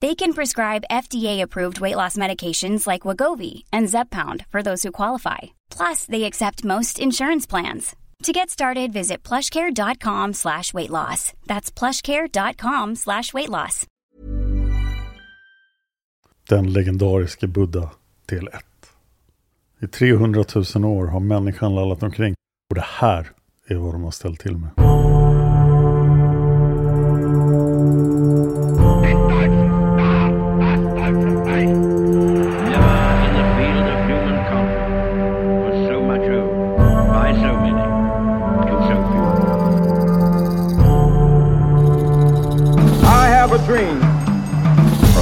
They can prescribe FDA-approved weight loss medications like Wagovi and Zepbound for those who qualify. Plus, they accept most insurance plans. To get started, visit plushcare.com slash weight loss. That's plushcare.com slash weight loss. Den legendariske Buddha del 1. I 300 000 år har människan lallat omkring och det här är vad de har ställt till med.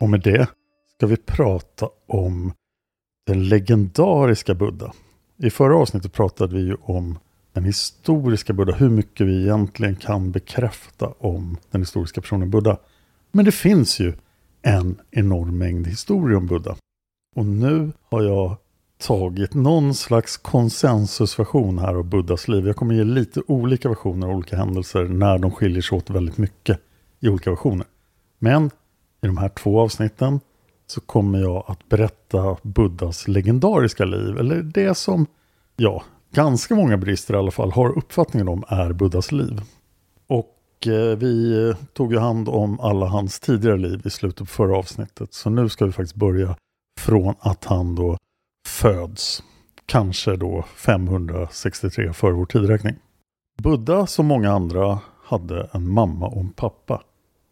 Och med det ska vi prata om den legendariska Buddha. I förra avsnittet pratade vi ju om den historiska Buddha, hur mycket vi egentligen kan bekräfta om den historiska personen Buddha. Men det finns ju en enorm mängd historier om Buddha. Och nu har jag tagit någon slags konsensusversion här av Buddhas liv. Jag kommer ge lite olika versioner av olika händelser när de skiljer sig åt väldigt mycket i olika versioner. Men i de här två avsnitten så kommer jag att berätta Buddhas legendariska liv, eller det som, ja, ganska många brister i alla fall har uppfattningen om är Buddhas liv. Och eh, vi tog ju hand om alla hans tidigare liv i slutet på förra avsnittet, så nu ska vi faktiskt börja från att han då föds, kanske då 563 före vår tidräkning. Buddha, som många andra, hade en mamma och en pappa.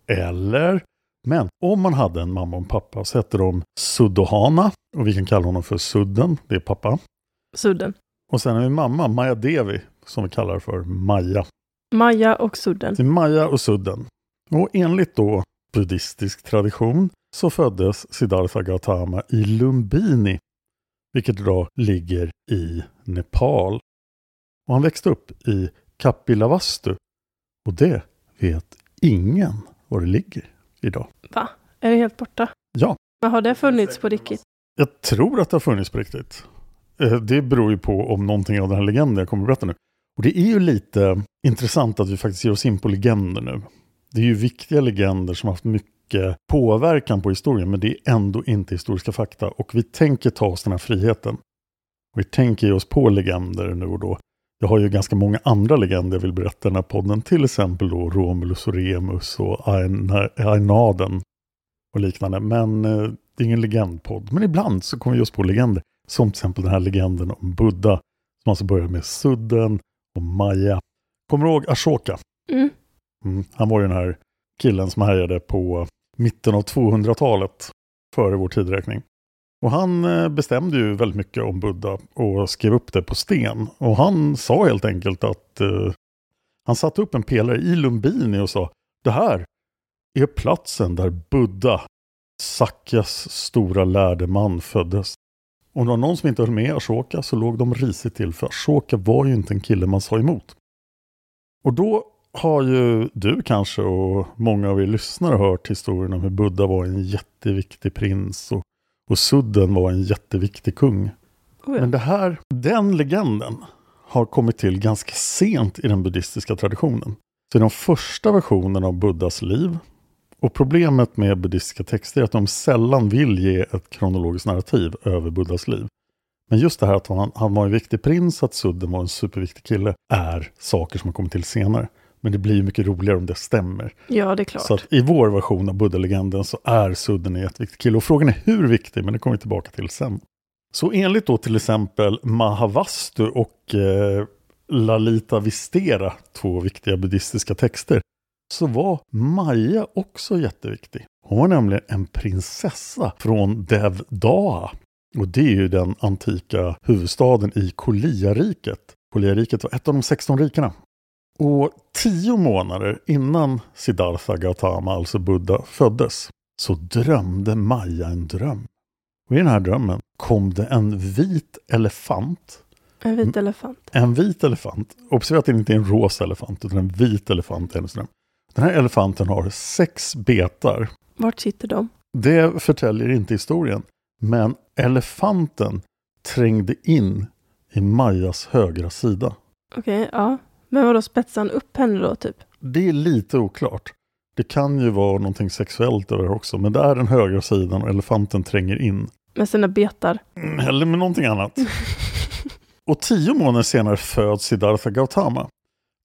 Eller men om man hade en mamma och en pappa så hette de Suddhana och vi kan kalla honom för Sudden, det är pappa. Sudden. Och sen har vi mamma, Maya Devi, som vi kallar för Maja. Maja och Sudden. Det är Maja och Sudden. Och enligt då buddhistisk tradition så föddes Siddhartha Gautama i Lumbini, vilket då ligger i Nepal. Och han växte upp i Kapilavastu och det vet ingen var det ligger idag. Va? Är det helt borta? Ja. Men har det funnits på riktigt? Jag tror att det har funnits på riktigt. Eh, Det beror ju på om någonting av den här legenden jag kommer att berätta nu. Och det är ju lite intressant att vi faktiskt ger oss in på legender nu. Det är ju viktiga legender som har haft mycket påverkan på historien, men det är ändå inte historiska fakta. Och vi tänker ta oss den här friheten. Vi tänker ge oss på legender nu och då. Jag har ju ganska många andra legender jag vill berätta i den här podden. Till exempel då Romulus och Remus och Aina- Ainaden och liknande. Men eh, det är ingen legendpodd. Men ibland så kommer vi just på legender. Som till exempel den här legenden om Buddha. Som alltså börjar med Sudden och Maja. Kommer du ihåg Ashoka? Mm. Mm, han var ju den här killen som härjade på mitten av 200-talet. Före vår tidräkning. Och han eh, bestämde ju väldigt mycket om Buddha och skrev upp det på sten. Och han sa helt enkelt att eh, Han satte upp en pelare i Lumbini och sa Det här är platsen där Buddha, Sakyas stora lärde man, föddes. Om det var någon som inte höll med Ashoka så låg de risigt till för Ashoka var ju inte en kille man sa emot. Och då har ju du kanske och många av er lyssnare hört historien om hur Buddha var en jätteviktig prins och, och Sudden var en jätteviktig kung. Oh ja. Men det här, den legenden har kommit till ganska sent i den buddhistiska traditionen. Så i de första versionerna av Buddhas liv och problemet med buddhistiska texter är att de sällan vill ge ett kronologiskt narrativ över Buddhas liv. Men just det här att han, han var en viktig prins, att Sudden var en superviktig kille, är saker som har kommit till senare. Men det blir mycket roligare om det stämmer. Ja, det är klart. Så i vår version av Buddha-legenden så är Sudden en jätteviktig kille. Och frågan är hur viktig, men det kommer vi tillbaka till sen. Så enligt då till exempel Mahavastu och eh, Lalita Vistera, två viktiga buddhistiska texter, så var Maja också jätteviktig. Hon var nämligen en prinsessa från Devdaha. Och det är ju den antika huvudstaden i Kolia-riket. Kolia-riket var ett av de 16 rikena. Och tio månader innan Siddhartha Gautama, alltså Buddha, föddes så drömde Maja en dröm. Och i den här drömmen kom det en vit elefant. En vit elefant. En vit elefant. Observera att det inte är en rosa elefant, utan en vit elefant i hennes dröm. Den här elefanten har sex betar. Vart sitter de? Det förtäljer inte historien. Men elefanten trängde in i Majas högra sida. Okej, ja. Men vadå, spetsade han upp henne då typ? Det är lite oklart. Det kan ju vara någonting sexuellt över det också, men det är den högra sidan och elefanten tränger in. Med sina betar? Mm, Eller med någonting annat. och tio månader senare föds Siddhartha Gautama.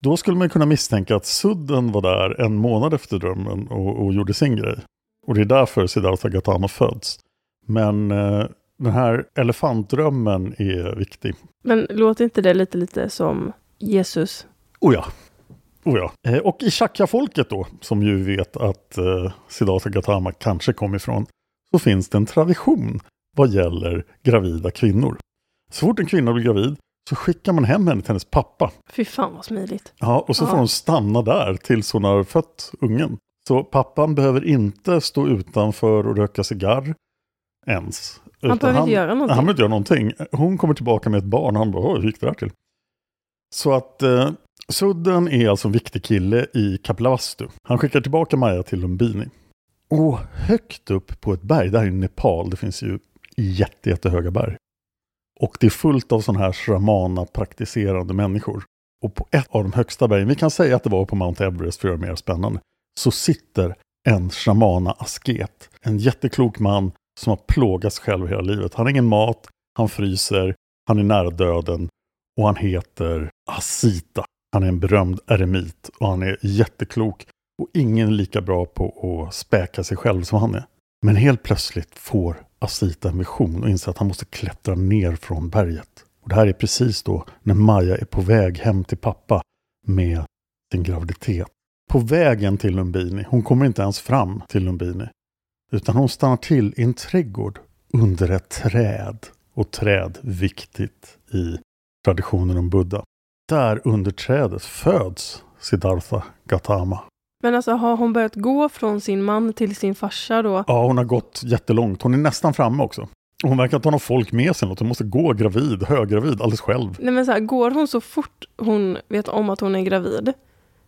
Då skulle man kunna misstänka att Sudden var där en månad efter drömmen och, och gjorde sin grej. Och det är därför Siddhartha Gautama föds. Men eh, den här elefantdrömmen är viktig. Men låter inte det lite, lite som Jesus? Oh ja. Oh ja. Eh, och i Shakya-folket då, som ju vet att eh, Siddhartha Gautama kanske kom ifrån, så finns det en tradition vad gäller gravida kvinnor. Så fort en kvinna blir gravid så skickar man hem henne till hennes pappa. Fy fan vad smidigt. Ja, och så får Ja. hon stanna där tills hon har fött ungen. Så pappan behöver inte stå utanför och röka cigarr ens. Han behöver inte göra någonting. Han behöver inte göra någonting. Hon kommer tillbaka med ett barn. Han bara, "Oj, hur gick det där till? Så att eh, Sudden är alltså en viktig kille i Kapilavastu. Han skickar tillbaka Maja till Lumbini. Och högt upp på ett berg, där i Nepal, det finns ju jätte, jättehöga berg. Och det är fullt av sådana här shramana-praktiserande människor. Och på ett av de högsta bergen, vi kan säga att det var på Mount Everest för att göra det mer spännande, så sitter en shramana-asket. En jätteklok man som har plågats själv hela livet. Han har ingen mat, han fryser, han är nära döden och han heter Asita. Han är en berömd eremit och han är jätteklok och ingen är lika bra på att späka sig själv som han är. Men helt plötsligt får Asita en vision och inser att han måste klättra ner från berget. Och det här är precis då när Maja är på väg hem till pappa med sin graviditet. På vägen till Lumbini, hon kommer inte ens fram till Lumbini, utan hon stannar till i en trädgård under ett träd. Och träd viktigt i traditionen om Buddha. Där under trädet föds Siddhartha Gautama. Men alltså har hon börjat gå från sin man till sin farsa då? Ja, hon har gått jättelångt. Hon är nästan framme också. Hon verkar inte ha någon folk med sig. Något. Hon måste gå gravid, höggravid, alldeles själv. Nej men så här, går hon så fort hon vet om att hon är gravid?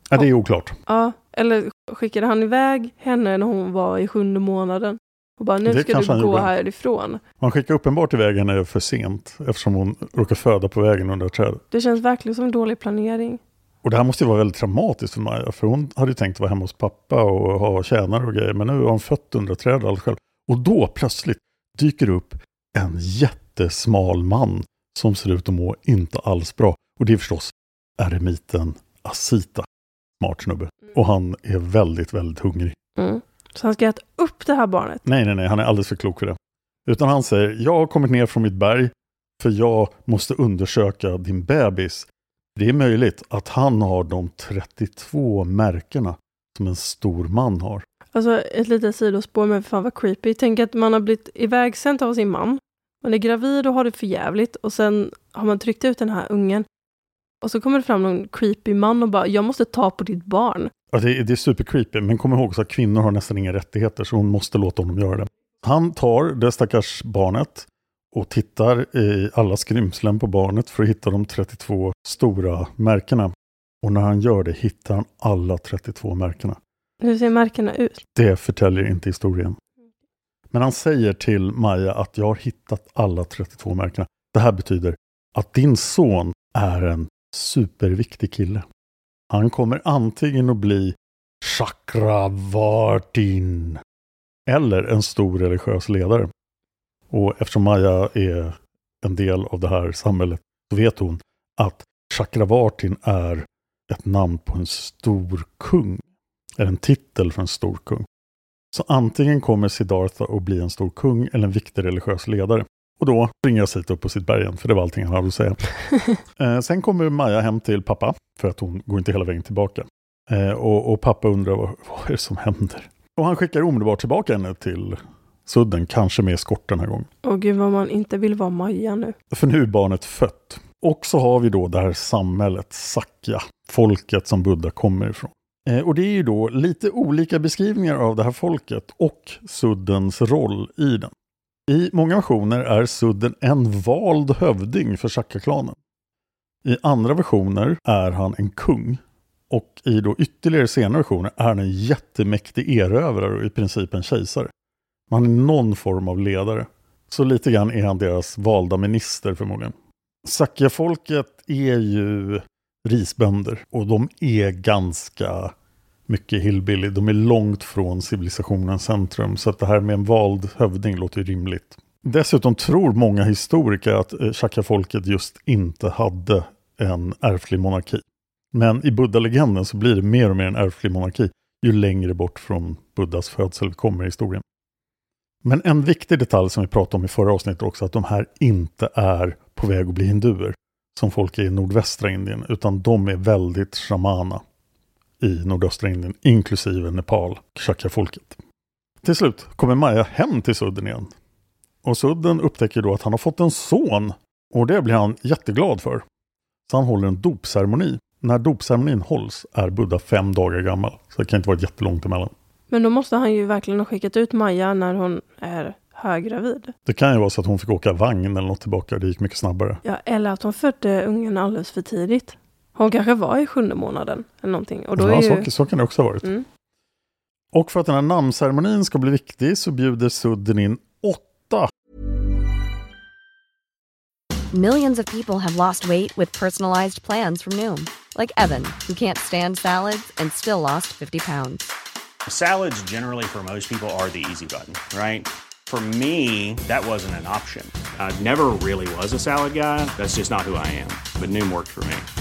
Ja, det är oklart. Ja, eller skickade han iväg henne när hon var i sjunde månaden? Och bara, nu Det ska du han gå härifrån. Man skickar uppenbart iväg henne för sent eftersom hon råkar föda på vägen under trädet. Det känns verkligen som dålig planering. Och det här måste ju vara väldigt traumatiskt för Maja. För hon hade ju tänkt vara hemma hos pappa och ha tjänare och grejer. Men nu har hon fött under trädet alldeles själv. Och då plötsligt dyker det upp en jättesmal man som ser ut att må inte alls bra. Och det är förstås eremiten Asita. Smart snubbe. Och han är väldigt, väldigt hungrig. Så han ska äta upp det här barnet. Nej, nej, nej, han är alldeles för klok för det. Utan han säger, jag har kommit ner från mitt berg för jag måste undersöka din bebis. Det är möjligt att han har de 32 märkena som en stor man har. Alltså ett litet sidospår, men fan vad creepy. Tänk att man har blivit ivägsänd av sin man. Man är gravid och har det för jävligt och sen har man tryckt ut den här ungen. Och så kommer det fram någon creepy man och bara, jag måste ta på ditt barn. Ja, det, är- det är supercreepy, men kom ihåg också att kvinnor har nästan inga rättigheter, så hon måste låta honom göra det. Han tar det stackars barnet och tittar i alla skrymslen på barnet för att hitta de 32 stora märkena. Och när han gör det hittar han alla 32 märkena. Hur ser märkena ut? Det förtäljer inte historien. Men han säger till Maja att jag har hittat alla 32 märkena. Det här betyder att din son är en superviktig kille. Han kommer antingen att bli Chakravartin eller en stor religiös ledare. Och eftersom Maja är en del av det här samhället så vet hon att Chakravartin är ett namn på en stor kung. Är en titel för en stor kung. Så antingen kommer Siddhartha att bli en stor kung eller en viktig religiös ledare. Och då springer Sita upp på sitt berg igen, för det var allting han hade att säga. eh, sen kommer Maja hem till pappa, för att hon går inte hela vägen tillbaka. Eh, och, och pappa undrar vad, vad är det som händer? Och han skickar omedelbart tillbaka henne till sudden, kanske med skort den här gången. Åh gud vad man inte vill vara Maja nu. För nu är barnet fött. Och så har vi då det här samhället, Sakya, folket som Buddha kommer ifrån. Eh, och det är ju då lite olika beskrivningar av det här folket och suddens roll i den. I många versioner är sudden en vald hövding för Sakya-klanen. I andra versioner är han en kung. Och i då ytterligare senare versioner är han en jättemäktig erövrare och i princip en kejsare. Han är någon form av ledare. Så lite grann är han deras valda minister förmodligen. Sakya-folket är ju risbönder och de är ganska mycket hillbilly. De är långt från civilisationens centrum så att det här med en vald hövding låter rimligt. Dessutom tror många historiker att eh, Chaka-folket just inte hade en ärftlig monarki. Men i Buddha-legenden så blir det mer och mer en ärftlig monarki ju längre bort från Buddhas födsel vi kommer i historien. Men en viktig detalj som vi pratade om i förra avsnittet också, att de här inte är på väg att bli hinduer, som folk är i nordvästra Indien, utan de är väldigt shamana i nordöstra Indien, inklusive Nepal, Shakya-folket. Till slut kommer Maja hem till Sudden igen. Och Sudden upptäcker då att han har fått en son, och det blir han jätteglad för. Så han håller en dopceremoni. När dopceremonin hålls är Buddha fem dagar gammal, så det kan inte vara jättelångt emellan. Men då måste han ju verkligen ha skickat ut Maja när hon är höggravid. Det kan ju vara så att hon fick åka vagn eller något tillbaka, det gick mycket snabbare. Ja, eller att hon födde ungen alldeles för tidigt. Hon kanske var i sjunde månaden eller någonting. Och då ja, är ju... så, så kan det också ha varit. Mm. Och för att den här namnceremonin ska bli viktig så bjuder Sudden in åtta Millions of people have lost weight with personalized plans from Noom, like Evan, who can't stand salads and still lost 50 pounds. Salads, generally, for most people, are the easy button, right? For me, that wasn't an option. I never really was a salad guy. That's just not who I am. But Noom worked for me.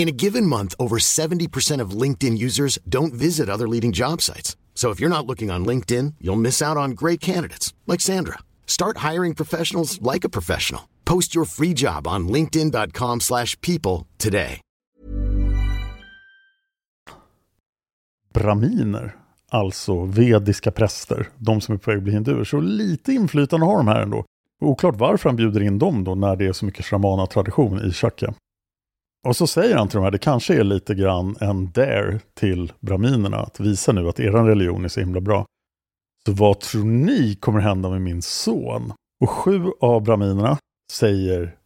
In a given month, over 70% of LinkedIn users don't visit other leading job sites. So if you're not looking on LinkedIn, you'll miss out on great candidates like Sandra. Start hiring professionals like a professional. Post your free job on linkedin.com/people today. braminer, alltså vediska präster, de som är på väg att bli hinduer. Så lite inflytande har de här ändå. Oklart varför han bjuder in dem då när det är så mycket shamana-tradition i Shakya. Och så säger han till de här, det kanske är lite grann en dare till braminerna att visa nu att er religion är så himla bra. Så vad tror ni kommer hända med min son? Och sju av braminerna säger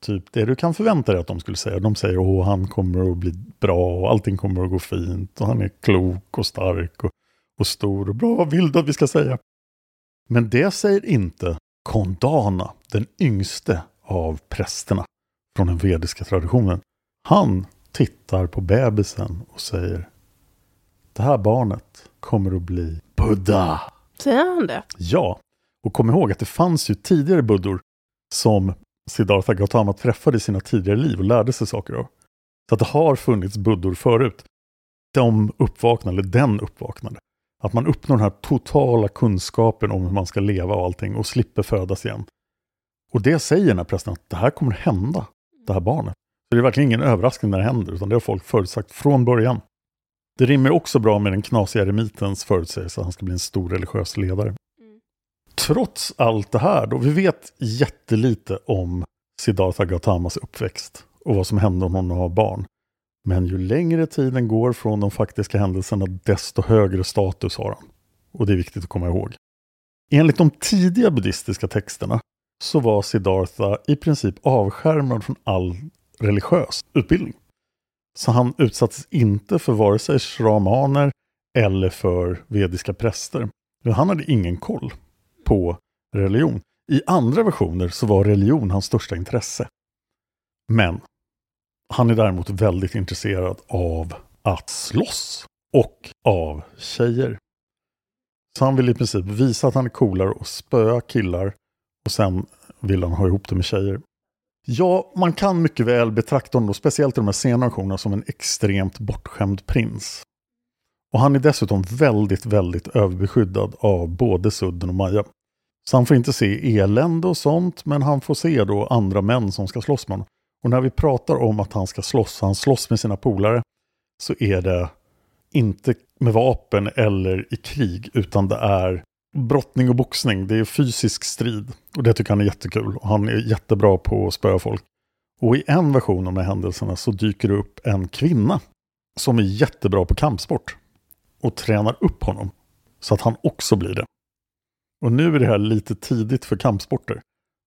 typ det du kan förvänta dig att de skulle säga. De säger att han kommer att bli bra och allting kommer att gå fint och han är klok och stark och, och stor och bra. Vad vill du att vi ska säga? Men det säger inte Kondana, den yngste av prästerna från den vediska traditionen. Han tittar på bebisen och säger Det här barnet kommer att bli Buddha. Säger han det? Ja, och kom ihåg att det fanns ju tidigare buddor som Siddhartha Gautama träffade i sina tidigare liv och lärde sig saker av. Så att det har funnits buddor förut. de uppvaknade, eller den uppvaknade. Att man uppnår den här totala kunskapen om hur man ska leva och allting och slipper födas igen. Och det säger den här prästen att det här kommer hända, det här barnet. Så det är verkligen ingen överraskning när det händer, utan det har folk förutsagt från början. Det rimmar också bra med den knasiga eremitens förutsägelse att han ska bli en stor religiös ledare. Trots allt det här, då vi vet jättelite om Siddhartha Gautamas uppväxt och vad som hände om honom var barn. Men ju längre tiden går från de faktiska händelserna, desto högre status har han. Och det är viktigt att komma ihåg. Enligt de tidiga buddhistiska texterna så var Siddhartha i princip avskärmad från all religiös utbildning. Så han utsattes inte för vare sig shramaner eller för vediska präster. Han hade ingen koll på religion. I andra versioner så var religion hans största intresse. Men han är däremot väldigt intresserad av att slåss och av tjejer. Så han vill i princip visa att han är coolare och spöa killar och sen vill han ha ihop det med tjejer. Ja, man kan mycket väl betrakta honom, speciellt i de här senare versionerna, som en extremt bortskämd prins. Och han är dessutom väldigt, väldigt överbeskyddad av både Sudden och Maja. Så han får inte se elände och sånt, men han får se då andra män som ska slåss med honom. Och när vi pratar om att han ska slåss, han slåss med sina polare, så är det inte med vapen eller i krig, utan det är brottning och boxning. Det är fysisk strid. Och det tycker han är jättekul. Och han är jättebra på att spöa folk. Och i en version av de här händelserna så dyker det upp en kvinna som är jättebra på kampsport. Och tränar upp honom. Så att han också blir det. Och nu är det här lite tidigt för kampsporter.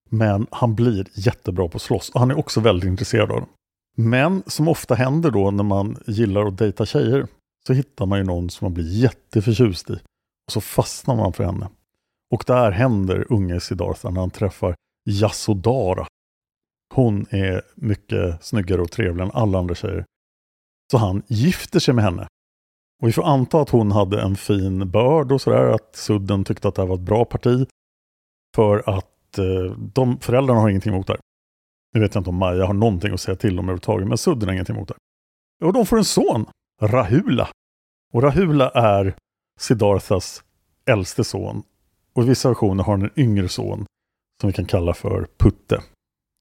Men han blir jättebra på att slåss. Och han är också väldigt intresserad av det. Men som ofta händer då när man gillar att dejta tjejer. Så hittar man ju någon som man blir jätteförtjust i. Och så fastnar man för henne. Och där händer unge Siddhartha när han träffar Yasodhara. Hon är mycket snyggare och trevligare än alla andra tjejer. Så han gifter sig med henne. Och vi får anta att hon hade en fin börd och sådär, att Sudden tyckte att det här var ett bra parti. För att eh, de föräldrarna har ingenting emot det här. Nu vet jag inte om Maja har någonting att säga till om överhuvudtaget, men Sudden har ingenting emot det här. Och de får en son, Rahula. Och Rahula är Siddharthas äldste son. Och i vissa versioner har han en yngre son som vi kan kalla för Putte.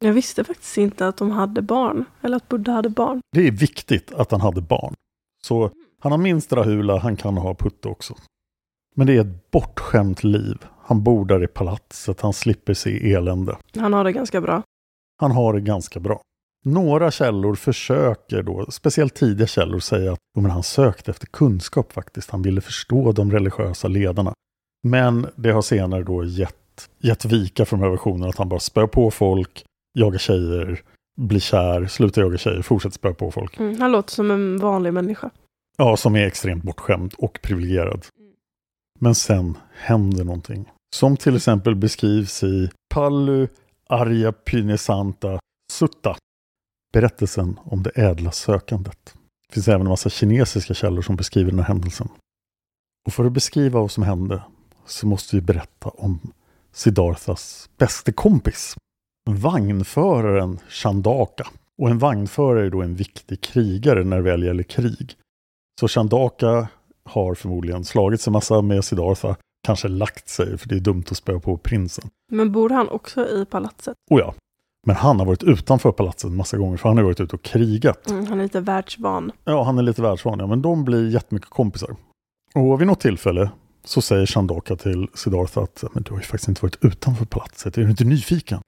Jag visste faktiskt inte att de hade barn, eller att Buddha hade barn. Det är viktigt att han hade barn. Så han har minst Rahula, han kan ha Putte också. Men det är ett bortskämt liv. Han bor där i palatset, han slipper se elände. Han har det ganska bra. Han har det ganska bra. Några källor försöker då, speciellt tidiga källor, säga att jo, men han sökte efter kunskap faktiskt. Han ville förstå de religiösa ledarna. Men det har senare då gett, gett vika för de här versionerna att han bara spör på folk, jagar tjejer, blir kär, slutar jaga tjejer, fortsätter spöa på folk. Mm, han låter som en vanlig människa. Ja, som är extremt bortskämd och privilegierad. Men sen händer någonting. Som till exempel beskrivs i Pallu Arya Pynesanta Sutta. Berättelsen om det ädla sökandet. Det finns även en massa kinesiska källor som beskriver den här händelsen. Och för att beskriva vad som hände så måste vi berätta om Siddharthas bäste kompis. Vagnföraren Chandaka. Och en vagnförare är då en viktig krigare när det väl gäller krig. Så Chandaka har förmodligen slagit sig massa med Siddhartha. Kanske lagt sig, för det är dumt att spöa på prinsen. Men bor han också i palatset? Oh ja. Men han har varit utanför palatset en massa gånger, för han har varit ute och krigat. Mm, han är lite världsvan. Ja, han är lite världsvan, ja. Men de blir jättemycket kompisar. Och vid något tillfälle så säger Chandaka till Siddhartha att men du har ju faktiskt inte varit utanför palatset. Är du inte nyfiken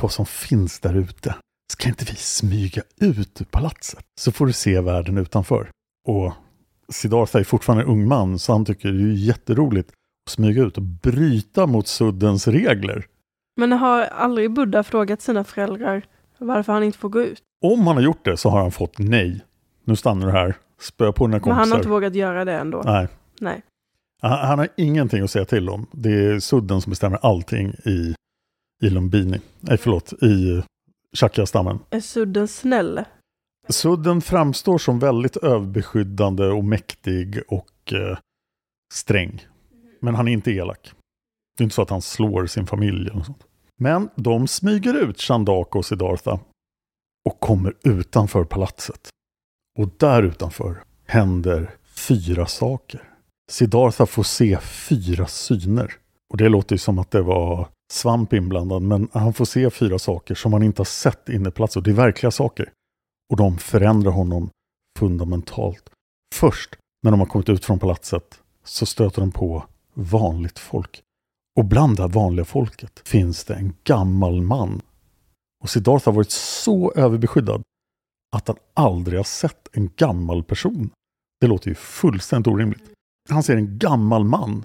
på vad som finns där ute? Ska inte vi smyga ut ur palatset? Så får du se världen utanför. Och Siddhartha är fortfarande en ung man, så han tycker det är jätteroligt att smyga ut och bryta mot suddens regler. Men har aldrig Buddha frågat sina föräldrar varför han inte får gå ut? Om han har gjort det så har han fått nej. Nu stannar du här, spö på dina kompisar. Men han har inte vågat göra det ändå? Nej. Nej. Han, han har ingenting att säga till om. Det är sudden som bestämmer allting i, i Lumbini. Nej, förlåt, i Shakya-stammen. Är sudden snäll? Sudden framstår som väldigt överbeskyddande och mäktig och eh, sträng. Men han är inte elak. Det är inte så att han slår sin familj eller något sånt. Men de smyger ut Chandaka och Siddhartha och kommer utanför palatset. Och där utanför händer fyra saker. Siddhartha får se fyra syner. Och det låter ju som att det var svamp inblandad, men han får se fyra saker som han inte har sett inne på plats. Och det är verkliga saker. Och de förändrar honom fundamentalt. Först när de har kommit ut från palatset så stöter de på vanligt folk. Och bland det här vanliga folket finns det en gammal man. Och Siddhartha har varit så överbeskyddad att han aldrig har sett en gammal person. Det låter ju fullständigt orimligt. Han ser en gammal man.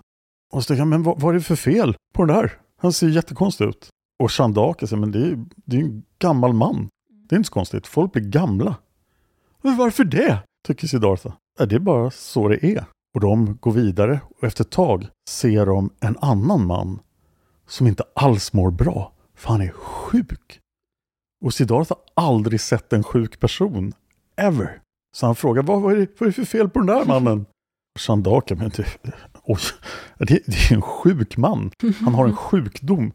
Och så tänker han, men vad, vad är det för fel på den där? Han ser jättekonstig ut. Och Chandaka säger, men det är, det är en gammal man. Det är inte så konstigt, folk blir gamla. Men varför det? Tycker Siddhartha. Ja, det är bara så det är. Och de går vidare och efter ett tag ser de en annan man som inte alls mår bra, för han är sjuk. Och Siddhartha har aldrig sett en sjuk person. Ever. Så han frågar, vad, vad, är, det, vad är det för fel på den där mannen? Shandaka men det, oj, det, det är en sjuk man. Han har en sjukdom.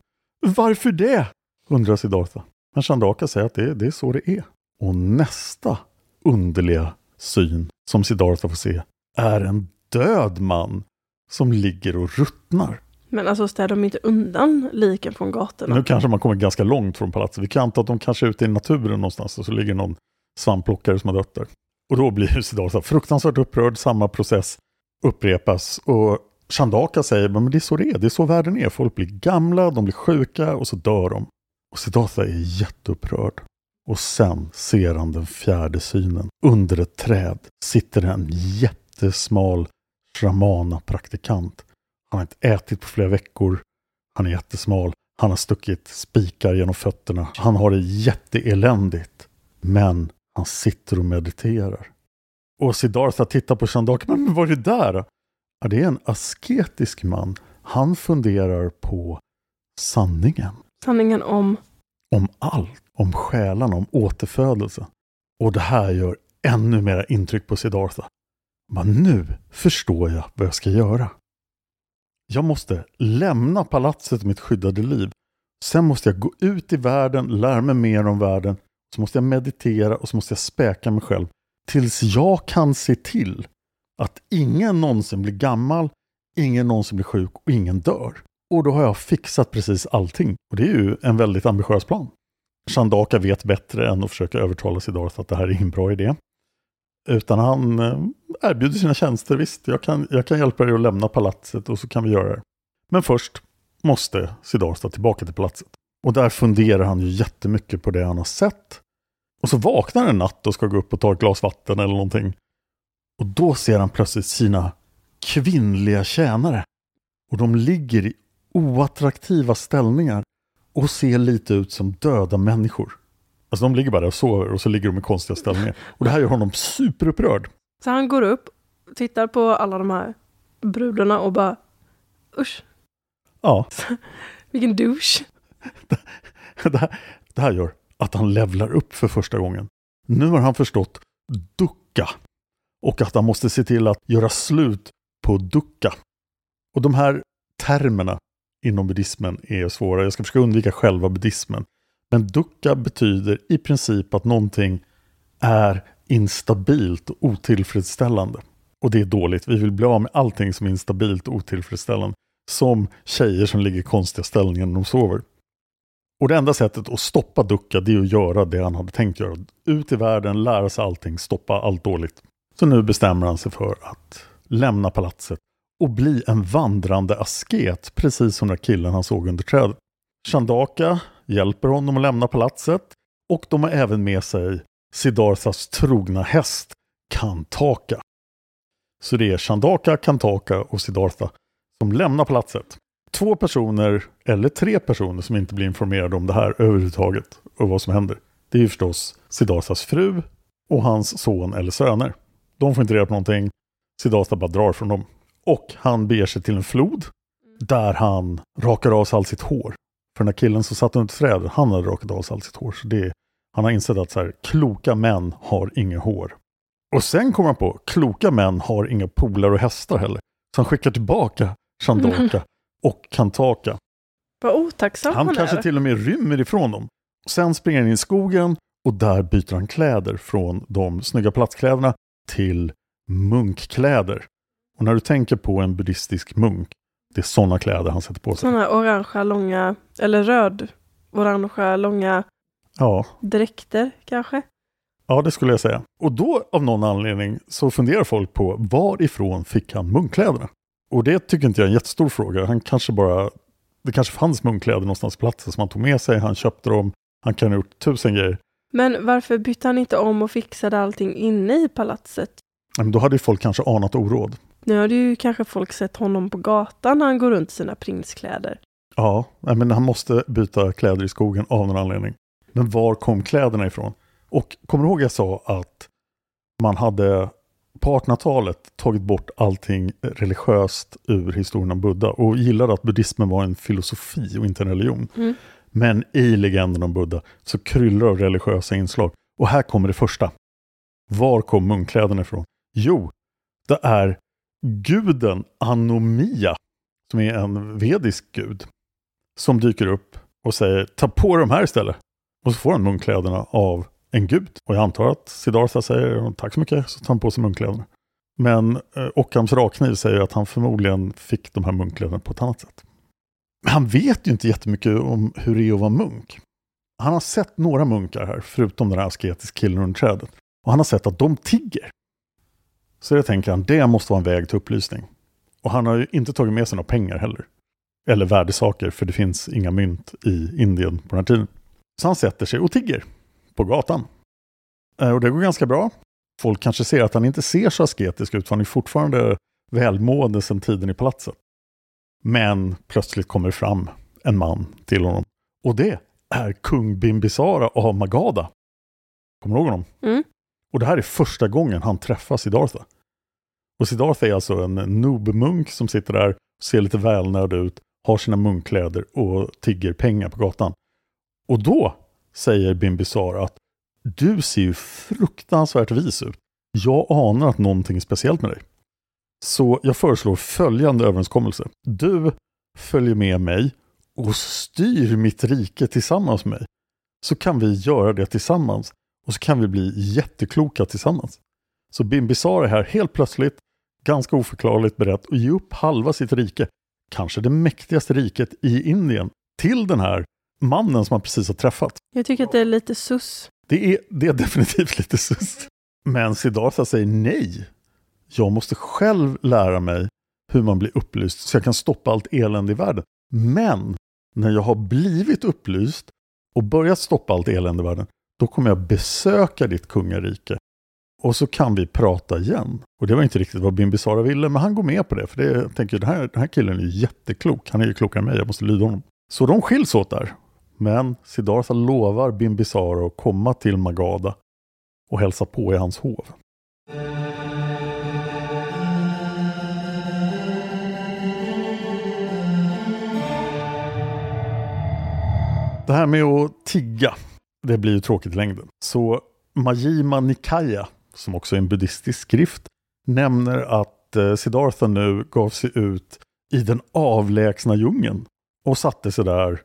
Varför det? undrar Siddhartha. Men Chandaka säger att det, det är så det är. Och nästa underliga syn som Siddhartha får se är en död man som ligger och ruttnar. Men alltså städar de inte undan liken från gatorna? Nu kanske man kommer ganska långt från palatset. Vi kan anta att de kanske är ute i naturen någonstans och så ligger någon svampplockare som har dött där. Och då blir Siddhartha fruktansvärt upprörd, samma process upprepas och Chandaka säger men det är så det är, det är så världen är. Folk blir gamla, de blir sjuka och så dör de. Och Siddhartha är jätteupprörd. Och sen ser han den fjärde synen. Under ett träd sitter en jättesmal shramana-praktikant. Han har inte ätit på flera veckor. Han är jättesmal. Han har stuckit spikar genom fötterna. Han har det jätteeländigt. Men han sitter och mediterar. Och Siddhartha tittar på Chandaka. Men vad är det där? Ja, det är en asketisk man. Han funderar på sanningen. Sanningen om? Om allt. Om själarna, om återfödelse. Och det här gör ännu mera intryck på Siddhartha. Men nu förstår jag vad jag ska göra. Jag måste lämna palatset mitt skyddade liv. Sen måste jag gå ut i världen, lära mig mer om världen. Så måste jag meditera och så måste jag späka mig själv. Tills jag kan se till att ingen någonsin blir gammal, ingen någonsin blir sjuk och ingen dör. Och då har jag fixat precis allting. Och det är ju en väldigt ambitiös plan. Shandaka vet bättre än att försöka övertala Siddhartha att det här är ingen bra idé. Utan han eh, erbjuder sina tjänster. Visst, jag kan, jag kan hjälpa dig att lämna palatset och så kan vi göra det. Men först måste Siddhartha tillbaka till palatset. Och där funderar han ju jättemycket på det han har sett. Och så vaknar en natt och ska gå upp och ta ett glas vatten eller någonting. Och då ser han plötsligt sina kvinnliga tjänare. Och de ligger i oattraktiva ställningar och ser lite ut som döda människor. Alltså de ligger bara där och sover och så ligger de i konstiga ställningar. Och det här gör honom superupprörd. Så han går upp, tittar på alla de här brudarna och bara usch. Ja. Vilken douche. Det här, det här gör att han levlar upp för första gången. Nu har han förstått ducka. Och att han måste se till att göra slut på ducka. Och de här termerna inom buddhismen är svåra. Jag ska försöka undvika själva buddhismen. Men ducka betyder i princip att någonting är instabilt och otillfredsställande. Och det är dåligt. Vi vill bli av med allting som är instabilt och otillfredsställande. Som tjejer som ligger i konstiga ställningar när de sover. Och det enda sättet att stoppa Ducka det är att göra det han hade tänkt göra. Ut i världen, lära sig allting, stoppa allt dåligt. Så nu bestämmer han sig för att lämna palatset och bli en vandrande asket, precis som den killen han såg under trädet. Chandaka hjälper honom att lämna palatset och de har även med sig Siddharthas trogna häst Kantaka. Så det är Chandaka, Kantaka och Siddhartha som lämnar palatset. Två personer, eller tre personer som inte blir informerade om det här överhuvudtaget och vad som händer. Det är ju förstås Siddharthas fru och hans son eller söner. De får inte reda på någonting. Siddhartha bara drar från dem. Och han beger sig till en flod där han rakar av sig allt sitt hår. För den här killen som satt under trädet, han hade rakat av sig allt sitt hår. Så det, han har insett att så här, kloka män har inget hår. Och sen kommer han på, kloka män har inga polar och hästar heller. Så han skickar tillbaka Chandaka och Kantaka. Vad otacksam Han han kanske är. till och med rymmer ifrån dem. Sen springer han in i skogen och där byter han kläder från de snygga platskläderna till munkkläder. Och när du tänker på en buddhistisk munk, det är sådana kläder han sätter på sig. Sådana orangea långa, eller röd, orangea långa Ja, dräkter kanske. ja, det skulle jag säga. Och då av någon anledning så funderar folk på varifrån fick han munkkläderna? Och det tycker inte jag är en jättestor fråga. Han kanske bara, det kanske fanns munkkläder någonstans på platsen som han tog med sig, han köpte dem, han kan ha gjort tusen grejer. Men varför bytte han inte om och fixade allting inne i palatset? Men då hade ju folk kanske anat oråd. Nu har ju kanske folk sett honom på gatan när han går runt i sina prinskläder. Ja, men han måste byta kläder i skogen av någon anledning. Men var kom kläderna ifrån? Och kommer du ihåg jag sa att man hade på 1800-talet tagit bort allting religiöst ur historien om Buddha och gillade att buddhismen var en filosofi och inte en religion. Mm. Men i legenden om Buddha så kryllar av religiösa inslag. Och här kommer det första. Var kom munkkläderna ifrån? Jo, det är guden Anomia, som är en vedisk gud, som dyker upp och säger ta på dig de här istället. Och så får han munkkläderna av en gud. Och jag antar att Siddhartha säger tack så mycket, så tar han på sig munkkläderna. Men eh, Ockhams rakkniv säger att han förmodligen fick de här munkkläderna på ett annat sätt. Men han vet ju inte jättemycket om hur det är att vara munk. Han har sett några munkar här, förutom den här asketiska killen under trädet. Och han har sett att de tigger. Så det tänker han, det måste vara en väg till upplysning. Och han har ju inte tagit med sig några pengar heller. Eller värdesaker, för det finns inga mynt i Indien på den här tiden. Så han sätter sig och tigger på gatan. Eh, och det går ganska bra. Folk kanske ser att han inte ser så asketisk ut, för han är fortfarande välmående sedan tiden i palatset. Men plötsligt kommer det fram en man till honom. Och det är kung Bimbisara av Magada. Kommer du ihåg honom? Mm. Och det här är första gången han träffar Siddhartha. Och Siddhartha är alltså en noob-munk som sitter där, ser lite välnörd ut, har sina munkkläder och tigger pengar på gatan. Och då säger Bimbisar att du ser ju fruktansvärt vis ut. Jag anar att någonting är speciellt med dig. Så jag föreslår följande överenskommelse. Du följer med mig och styr mitt rike tillsammans med mig. Så kan vi göra det tillsammans och så kan vi bli jättekloka tillsammans. Så Bimbisara är här helt plötsligt, ganska oförklarligt beredd att ge upp halva sitt rike, kanske det mäktigaste riket i Indien, till den här mannen som han precis har träffat. Jag tycker att det är lite sus. Det är, det är definitivt lite sus. Men Siddhartha säger nej. Jag måste själv lära mig hur man blir upplyst så jag kan stoppa allt elände i världen. Men när jag har blivit upplyst och börjat stoppa allt elände i världen, då kommer jag besöka ditt kungarike. Och så kan vi prata igen. Och det var inte riktigt vad Bimbisara ville, men han går med på det. För det, jag tänker, den här, den här killen är jätteklok. Han är ju klokare än mig, jag måste lyda honom. Så de skiljs åt där. Men Siddhartha lovar Bimbisara att komma till Magada och hälsa på i hans hov. Det här med att tigga, det blir ju tråkigt i längden. Så Majima Nikaya, som också är en buddhistisk skrift, nämner att eh, Siddhartha nu gav sig ut i den avlägsna djungeln och satte sig där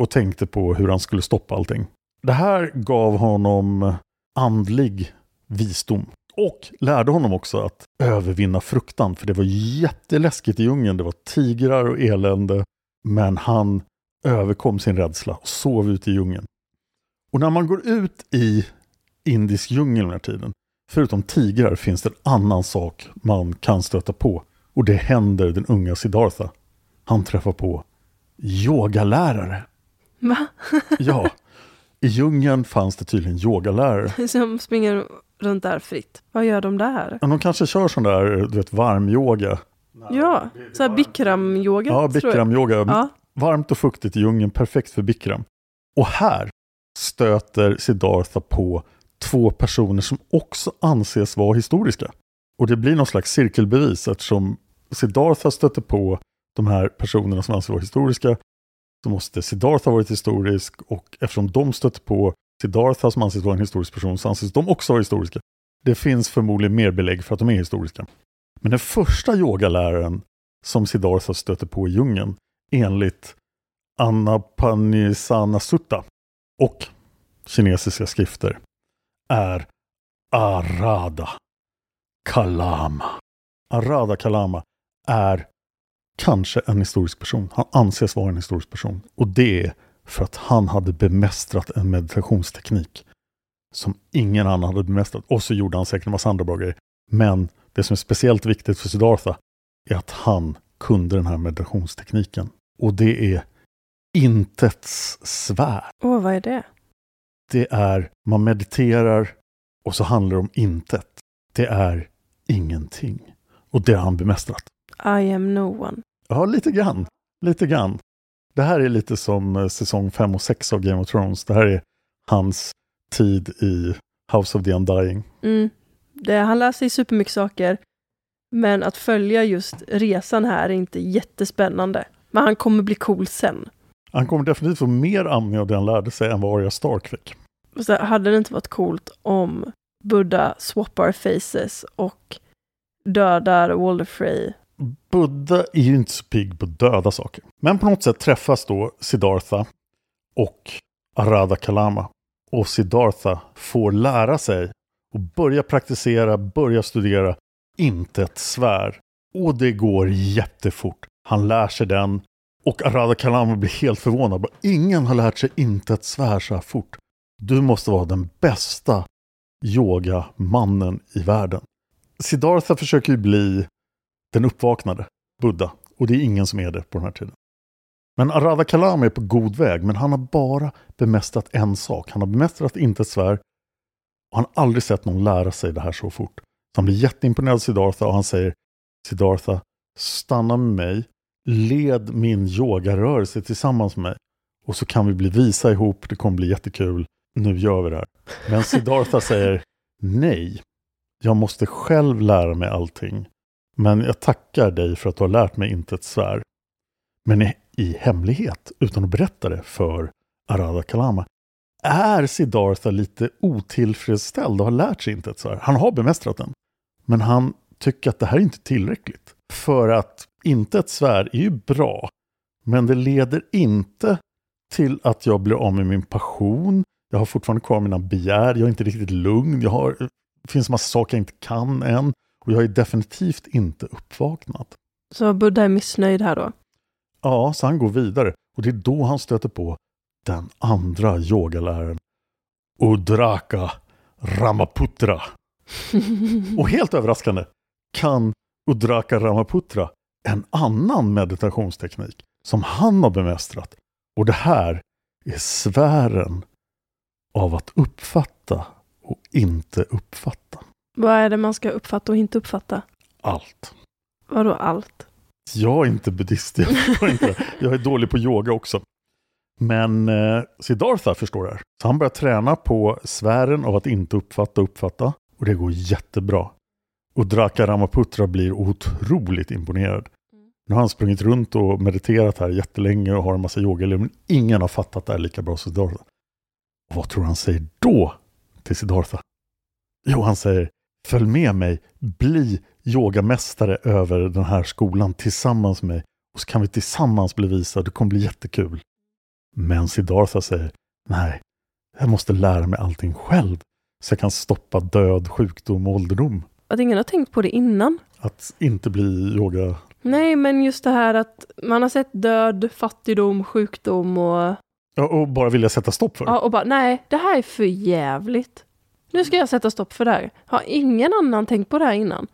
och tänkte på hur han skulle stoppa allting. Det här gav honom andlig visdom och lärde honom också att övervinna fruktan, för det var jätteläskigt i djungeln. Det var tigrar och elände, men han överkom sin rädsla och sov ute i djungeln. Och när man går ut i indisk djungel den här tiden, förutom tigrar finns det en annan sak man kan stöta på. Och det händer den unga Siddhartha. Han träffar på yogalärare. Va? Ja, i djungeln fanns det tydligen yogalärare. Som springer runt där fritt. Vad gör de där? Men de kanske kör sån där du vet, varm-yoga. Ja, så här bikram-yoga. Ja, bikram-yoga. Ja. Varmt och fuktigt i djungeln, perfekt för bikram. Och här stöter Siddhartha på två personer som också anses vara historiska. Och det blir någon slags cirkelbevis eftersom Siddhartha stöter på de här personerna som anses vara historiska så måste Siddhartha ha varit historisk och eftersom de stöter på Siddhartha som anses vara en historisk person så anses de också vara historiska. Det finns förmodligen mer belägg för att de är historiska. Men den första yogaläraren som Siddhartha stöter på i djungeln enligt Anapanisana Sutta och kinesiska skrifter är Arada. Kalama. Arada Kalama är kanske en historisk person. Han anses vara en historisk person. Och det är för att han hade bemästrat en meditationsteknik som ingen annan hade bemästrat. Och så gjorde han säkert en massa andra bra grejer. Men det som är speciellt viktigt för Siddhartha är att han kunde den här meditationstekniken. Och det är intets svär. Åh, vad är det? Det är, man mediterar och så handlar det om intet. Det är ingenting. Och det har han bemästrat. I am no one. Ja, lite grann. Lite grann. Det här är lite som eh, säsong 5 och 6 av Game of Thrones. Det här är hans tid i House of the Undying. Mm. Det, han lär sig supermycket saker, men att följa just resan här är inte jättespännande. Men han kommer bli cool sen. Han kommer definitivt få mer användning av det han lärde sig än vad Arya Stark fick. Så hade det inte varit coolt om Buddha swappar faces och dödar Walder Frey? Buddha är ju inte så pigg på döda saker. Men på något sätt träffas då Siddhartha och Arada Kalama. Och Siddhartha får lära sig och börja praktisera, börja studera inte ett svär. Och det går jättefort. Han lär sig den och Arada Kalama blir helt förvånad. Ingen har lärt sig inte att svär så här fort. Du måste vara den bästa yogamannen i världen. Siddhartha försöker ju bli den uppvaknade Buddha. Och det är ingen som är det på den här tiden. Men Arada Kalama är på god väg, men han har bara bemästrat en sak. Han har bemästrat inte ett svär och han har aldrig sett någon lära sig det här så fort. Så han blir jätteimponerad av Siddhartha och han säger Siddhartha, stanna med mig, led min yogarörelse tillsammans med mig och så kan vi bli visa ihop, det kommer bli jättekul, nu gör vi det här. Men Siddhartha säger nej, jag måste själv lära mig allting. Men jag tackar dig för att du har lärt mig inte ett svär. Men i, hemlighet, utan att berätta det för Arada Kalama, är Siddhartha lite otillfredsställd och har lärt sig inte ett svär. Han har bemästrat den. Men han tycker att det här är inte tillräckligt. För att inte ett svär är ju bra, men det leder inte till att jag blir av med min passion. Jag har fortfarande kvar mina begär, jag är inte riktigt lugn, jag har, det finns massa saker jag inte kan än. Och jag är definitivt inte uppvaknad. Så Buddha är missnöjd här då? Ja, så han går vidare. Och det är då han stöter på den andra yogaläraren. Udraka Ramaputra. och helt överraskande kan Udraka Ramaputra en annan meditationsteknik som han har bemästrat. Och det här är sfären av att uppfatta och inte uppfatta. Vad är det man ska uppfatta och inte uppfatta? Allt. Vadå allt? Jag är inte buddhist, jag, förstår inte jag är dålig på yoga också. Men eh, Siddhartha förstår det här. Så han börjar träna på sfären av att inte uppfatta och uppfatta. Och det går jättebra. Och Draka Ramaputra blir otroligt imponerad. Nu har han sprungit runt och mediterat här jättelänge och har en massa yogaelever. Men ingen har fattat det här lika bra som Siddhartha. Och vad tror han säger då till Siddhartha? Jo, han säger Följ med mig, bli yogamästare över den här skolan tillsammans med mig. Och så kan vi tillsammans bli visa, det kommer bli jättekul. Men Siddhartha säger, nej, jag måste lära mig allting själv. Så jag kan stoppa död, sjukdom och ålderdom. Att ingen har tänkt på det innan? Att inte bli yoga... Nej, men just det här att man har sett död, fattigdom, sjukdom och... Ja, och bara vilja sätta stopp för. Ja, och bara, nej, det här är för jävligt. Nu ska jag sätta stopp för det här. Har ingen annan tänkt på det här innan?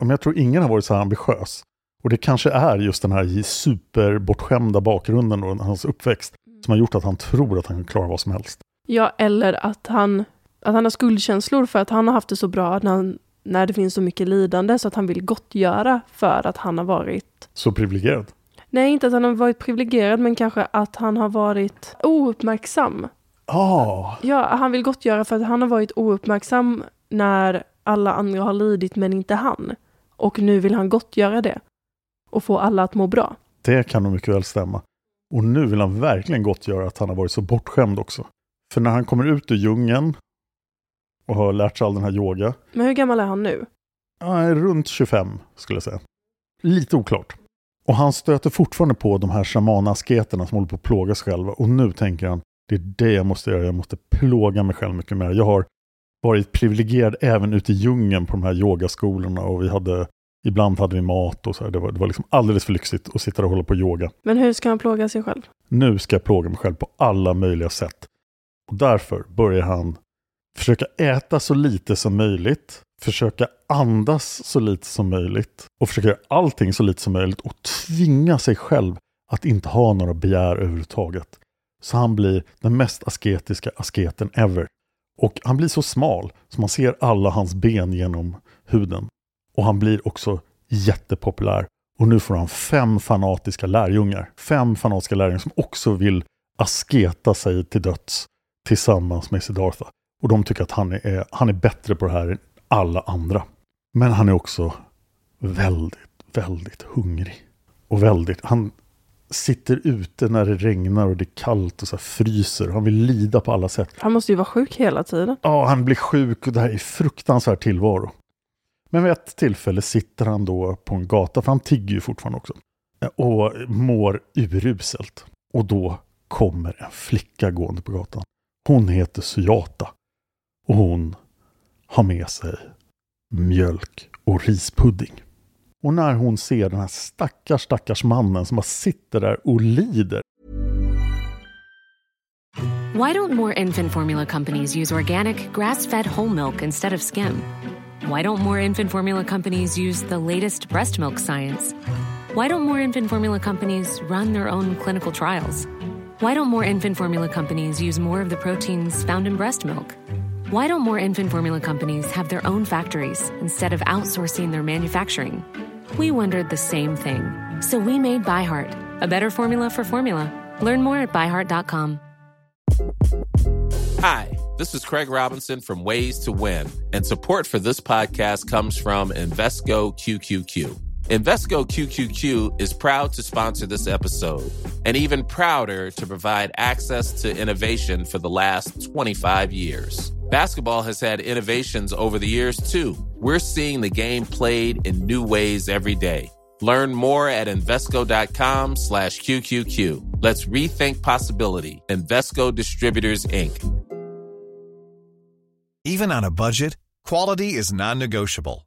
Men jag tror ingen har varit så här ambitiös. Och det kanske är just den här superbortskämda bakgrunden och hans uppväxt som har gjort att han tror att han kan klara vad som helst. Ja, eller att han, att han har skuldkänslor för att han har haft det så bra när, han, när det finns så mycket lidande så att han vill gottgöra för att han har varit... Så privilegierad? Nej, inte att han har varit privilegierad, men kanske att han har varit ouppmärksam. Oh. Ja, han vill gottgöra för att han har varit ouppmärksam när alla andra har lidit men inte han. Och nu vill han gottgöra det. Och få alla att må bra. Det kan nog mycket väl stämma. Och nu vill han verkligen gottgöra att han har varit så bortskämd också. För när han kommer ut ur djungeln och har lärt sig all den här yoga. Men hur gammal är han nu? Ja, runt 25 skulle jag säga. Lite oklart. Och han stöter fortfarande på de här shamanasketerna som håller på att plåga sig själva. Och nu tänker han, det är det jag måste göra. Jag måste plåga mig själv mycket mer. Jag har varit privilegierad även ute i djungeln på de här yogaskolorna och vi hade Ibland hade vi mat och så här. Det var, det var liksom alldeles för lyxigt att sitta och hålla på och yoga. Men hur ska han plåga sig själv? Nu ska jag plåga mig själv på alla möjliga sätt. Och därför börjar han försöka äta så lite som möjligt, försöka andas så lite som möjligt och försöka göra allting så lite som möjligt och tvinga sig själv att inte ha några begär överhuvudtaget. Så han blir den mest asketiska asketen ever. Och han blir så smal så man ser alla hans ben genom huden. Och han blir också jättepopulär. Och nu får han fem fanatiska lärjungar. Fem fanatiska lärjungar som också vill asketa sig till döds tillsammans med Siddhartha. Och de tycker att han är, han är bättre på det här än alla andra. Men han är också väldigt, väldigt hungrig. Och väldigt, han sitter ute när det regnar och det är kallt och så fryser. Han vill lida på alla sätt. Han måste ju vara sjuk hela tiden. Ja, han blir sjuk och det här är fruktansvärd tillvaro. Men vid ett tillfälle sitter han då på en gata, för han tigger ju fortfarande också, och mår uruselt. Och då kommer en flicka gående på gatan. Hon heter Sujata. Och hon har med sig mjölk och rispudding. Och när hon ser den här stackars, stackars mannen som bara sitter där och lider. Why don't more infant formula companies use organic, grass-fed whole milk instead of skim? Why don't more infant formula companies use the latest breast milk science? Why don't more infant formula companies run their own clinical trials? Why don't more infant formula companies use more of the proteins found in breast milk? Why don't more infant formula companies have their own factories instead of outsourcing their manufacturing? We wondered the same thing. So we made ByHeart, a better formula for formula. Learn more at byheart.com. Hi, this is Craig Robinson from Ways to Win, and support for this podcast comes from Invesco QQQ. Invesco QQQ is proud to sponsor this episode and even prouder to provide access to innovation for the last 25 years. Basketball has had innovations over the years too. We're seeing the game played in new ways every day. Learn more at Invesco.com slash QQQ. Let's rethink possibility. Invesco Distributors, Inc. Even on a budget, quality is non-negotiable.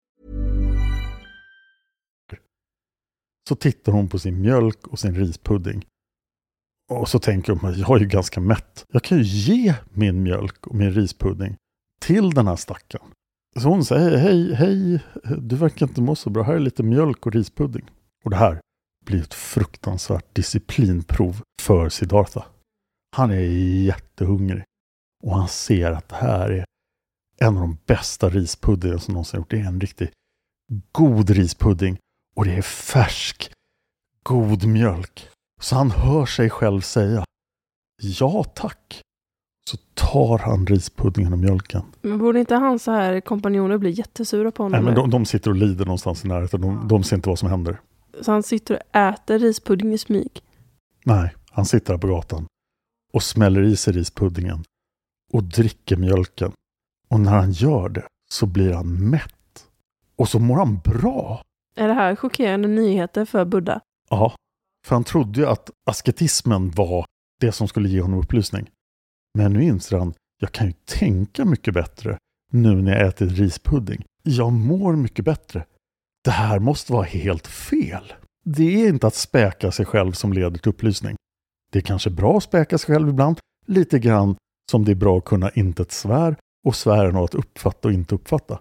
Så tittar hon på sin mjölk och sin rispudding. Och så tänker hon, jag är ju ganska mätt. Jag kan ju ge min mjölk och min rispudding till den här stackaren. Så hon säger, hej, hej, du verkar inte må så bra. Här är lite mjölk och rispudding. Och det här blir ett fruktansvärt disciplinprov för Siddhartha. Han är jättehungrig. Och han ser att det här är en av de bästa rispuddingar som någonsin gjort. Det är en riktigt god rispudding. Och det är färsk, god mjölk. Så han hör sig själv säga Ja tack. Så tar han rispuddingen och mjölken. Men borde inte hans så här kompanjoner bli jättesura på honom? Nej, men de, de sitter och lider någonstans i närheten. De, de ser inte vad som händer. Så han sitter och äter rispudding i smyg? Nej, han sitter här på gatan och smäller i sig rispuddingen och dricker mjölken. Och när han gör det så blir han mätt. Och så mår han bra. Är det här chockerande nyheter för Buddha? Ja, för han trodde ju att asketismen var det som skulle ge honom upplysning. Men nu inser han, jag kan ju tänka mycket bättre nu när jag ätit rispudding. Jag mår mycket bättre. Det här måste vara helt fel. Det är inte att späka sig själv som leder till upplysning. Det är kanske bra att späka sig själv ibland, lite grann som det är bra att kunna intet svär och svären av att uppfatta och inte uppfatta.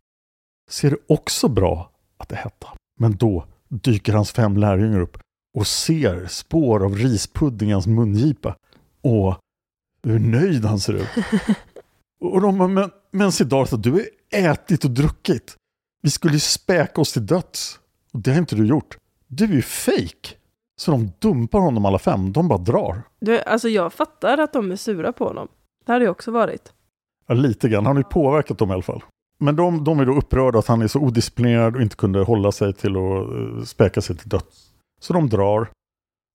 Så är det också bra att det hetta. Men då dyker hans fem lärjungar upp och ser spår av rispuddingens mungipa. Och hur nöjd han ser ut. och de bara, men, men Siddhartha, du har ätit och druckit. Vi skulle ju späka oss till döds. Och det har inte du gjort. Du är ju fake. Så de dumpar honom alla fem. De bara drar. Du, alltså jag fattar att de är sura på honom. Det hade jag också varit. Ja, lite grann. Han har ju påverkat dem i alla fall. Men de, de är då upprörda att han är så odisciplinerad och inte kunde hålla sig till att eh, späka sig till döds. Så de drar.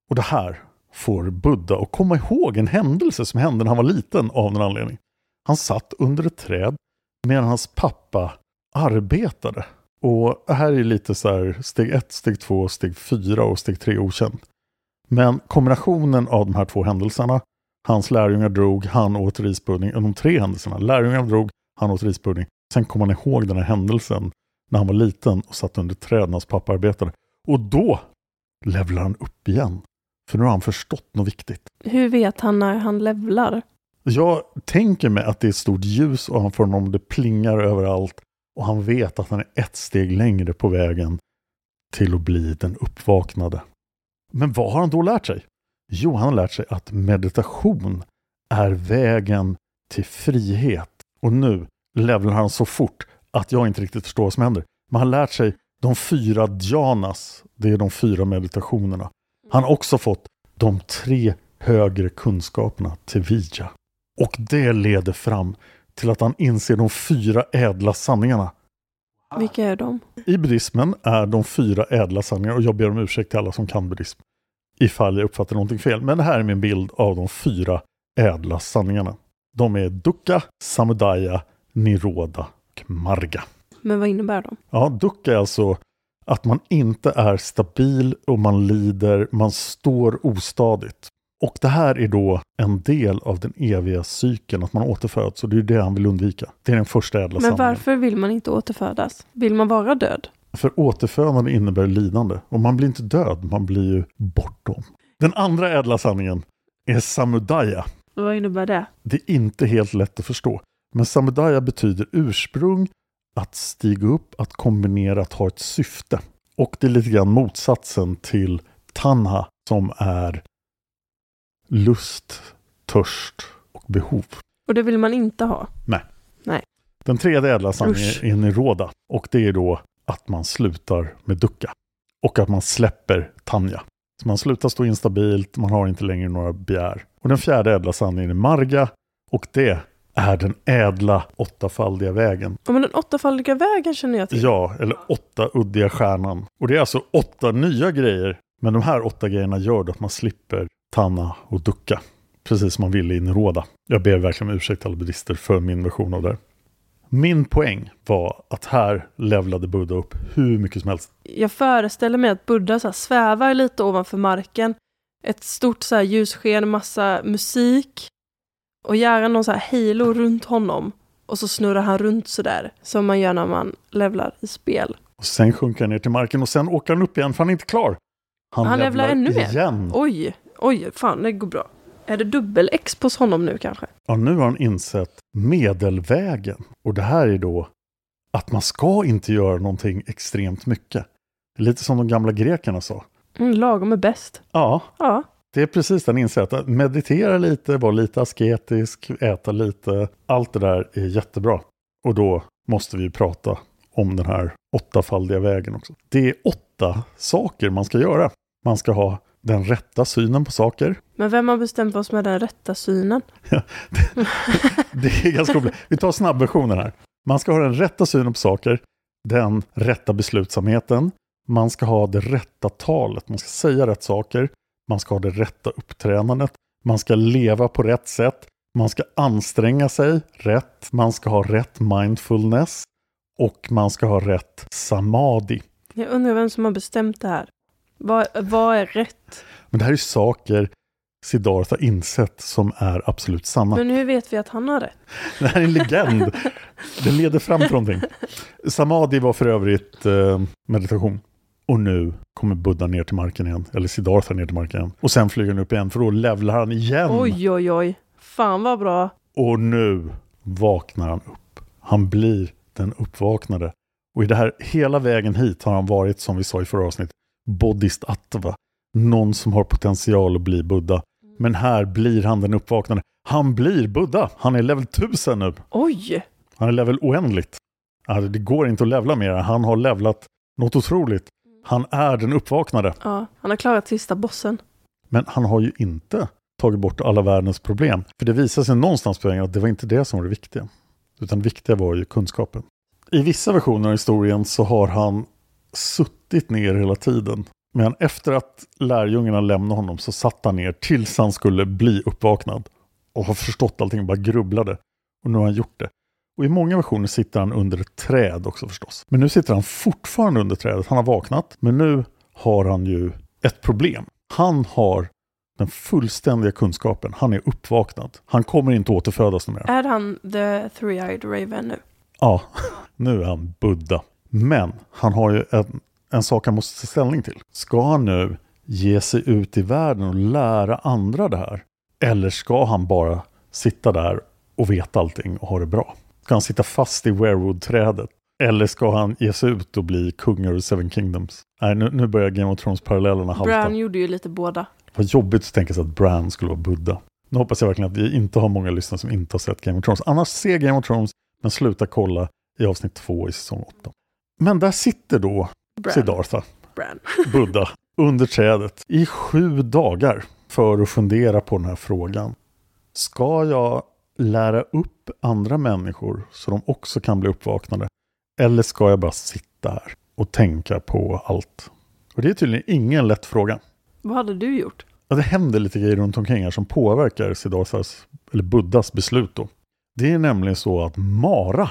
Och det här får Buddha att komma ihåg en händelse som hände när han var liten av någon anledning. Han satt under ett träd medan hans pappa arbetade. Och här är lite så här steg ett, steg två, steg fyra och steg tre okänd. Men kombinationen av de här två händelserna, hans lärjungar drog, han åt rispudding, de tre händelserna, lärjungarna drog, han åt rispudding. Sen kom han ihåg den här händelsen när han var liten och satt under träd när hans pappa arbetade. Och då levlar han upp igen. För nu har han förstått något viktigt. Hur vet han när han levlar? Jag tänker mig att det är ett stort ljus ovanför honom, det plingar överallt och han vet att han är ett steg längre på vägen till att bli den uppvaknade. Men vad har han då lärt sig? Jo, han har lärt sig att meditation är vägen till frihet. Och nu levlar han så fort att jag inte riktigt förstår vad som händer. Men han har lärt sig de fyra dhyanas, det är de fyra meditationerna. Han har också fått de tre högre kunskaperna till vidya. Och det leder fram till att han inser de fyra ädla sanningarna. Vilka är de? I buddhismen är de fyra ädla sanningarna, och jag ber om ursäkt till alla som kan buddhism, ifall jag uppfattar någonting fel. Men det här är min bild av de fyra ädla sanningarna. De är dukkha, samudaya, niroda och marga. Men vad innebär de? Ja, dukkha är alltså att man inte är stabil och man lider, man står ostadigt. Och det här är då en del av den eviga cykeln, att man återföds. Och det är det han vill undvika. Det är den första ädla Men sanningen. varför vill man inte återfödas? Vill man vara död? För återfödande innebär lidande. Och man blir inte död, man blir ju bortom. Den andra ädla sanningen är samudaya. Vad innebär det? Det är inte helt lätt att förstå. Men samudaya betyder ursprung, att stiga upp, att kombinera, att ha ett syfte. Och det är lite grann motsatsen till tanha som är lust, törst och behov. Och det vill man inte ha? Nej. Nej. Den tredje ädla sanningen är niroda. Och det är då att man slutar med ducka. Och att man släpper tanja. Så man slutar stå instabilt, man har inte längre några begär. Och den fjärde ädla sanningen är marga. Och det är den ädla åttafaldiga vägen. Ja, men den åttafaldiga vägen känner jag till. Ja, eller åtta uddiga stjärnan. Och det är alltså åtta nya grejer. Men de här åtta grejerna gör att man slipper tanna och ducka. Precis som man ville i Niroda. Jag ber verkligen om ursäkt alla buddhister för min version av det. här. Min poäng var att här levlade Buddha upp hur mycket som helst. Jag föreställer mig att Buddha så svävar lite ovanför marken. Ett stort så här ljussken, massa musik. Och gärna någon så här halo runt honom. Och så snurrar han runt så där Som man gör när man levlar i spel. Och sen sjunker han ner till marken och sen åker han upp igen för han är inte klar. Han, levlar ännu mer? igen. Oj, oj, fan det går bra. Är det dubbel-X på honom nu kanske? Ja, nu har han insett medelvägen. Och det här är då att man ska inte göra någonting extremt mycket. Lite som de gamla grekerna sa. Mm, lagom är bäst. Ja, Ja, det är precis den insikt. Att meditera lite, vara lite asketisk, äta lite. Allt det där är jättebra. Och då måste vi prata om den här åttafaldiga vägen också. Det är åtta saker man ska göra. Man ska ha den rätta synen på saker. men vem har bestämt som är den rätta synen? Det är ganska roligt. Vi tar snabbversionen här. Man ska ha den rätta synen på saker, den rätta beslutsamheten, man ska ha det rätta talet, man ska säga rätt saker, man ska ha det rätta uppträdandet, man ska leva på rätt sätt, man ska anstränga sig rätt, man ska ha rätt mindfulness och man ska ha rätt samadhi. Jag undrar vem som har bestämt det här. Vad, vad är rätt? Men det här är saker Siddhartha insett som är absolut sanna. Men hur vet vi att han har rätt? Det här är en legend. Det leder fram till någonting. Samadhi var för övrigt eh, meditation. Och nu kommer Buddha ner till marken igen. Eller Siddhartha ner till marken igen. Och sen flyger han upp igen för då levlar han igen. Oj, oj, oj. Fan vad bra. Och nu vaknar han upp. Han blir den uppvaknade. Och i det här hela vägen hit har han varit, som vi sa i förra avsnitt, bodhisattva. Någon som har potential att bli Buddha. Men här blir han den uppvaknade. Han blir Buddha. Han är level 1000 nu. Oj! Han är level oändligt. Alltså, det går inte att levla mer. Han har levlat något otroligt. Han är den uppvaknade. Ja, han har klarat sista bossen. Men han har ju inte tagit bort alla världens problem. För det visar sig någonstans på vägen att det var inte det som var det viktiga. Utan det viktiga var ju kunskapen. I vissa versioner av historien så har han suttit ner hela tiden. Men efter att lärjungarna lämnade honom så satt han ner tills han skulle bli uppvaknad. Och har förstått allting och bara grubblade. Och nu har han gjort det. Och i många versioner sitter han under ett träd också förstås. Men nu sitter han fortfarande under trädet. Han har vaknat. Men nu har han ju ett problem. Han har den fullständiga kunskapen. Han är uppvaknad. Han kommer inte återfödas mer. Är han the three-eyed raven nu? Ja, nu är han Buddha. Men han har ju en, en sak han måste ta ställning till. Ska han nu ge sig ut i världen och lära andra det här? Eller ska han bara sitta där och veta allting och ha det bra? Ska han sitta fast i Werewood-trädet? Eller ska han ge sig ut och bli kung över Seven Kingdoms? Nej, nu, nu börjar Game of Thrones-parallellerna halta. Bran gjorde ju lite båda. Vad jobbigt att tänka sig att Bran skulle vara Buddha. Nu hoppas jag verkligen att vi inte har många lyssnare som inte har sett Game of Thrones. Annars se Game of Thrones, men sluta kolla i avsnitt två i säsong åtta. Men där sitter då Bran. Siddhartha, Bran. Buddha, under trädet i sju dagar för att fundera på den här frågan. Ska jag lära upp andra människor så de också kan bli uppvaknade? Eller ska jag bara sitta här och tänka på allt? Och det är tydligen ingen lätt fråga. Vad hade du gjort? Ja, det händer lite grejer runt omkring här som påverkar Siddharthas, eller Buddhas beslut då. Det är nämligen så att Mara,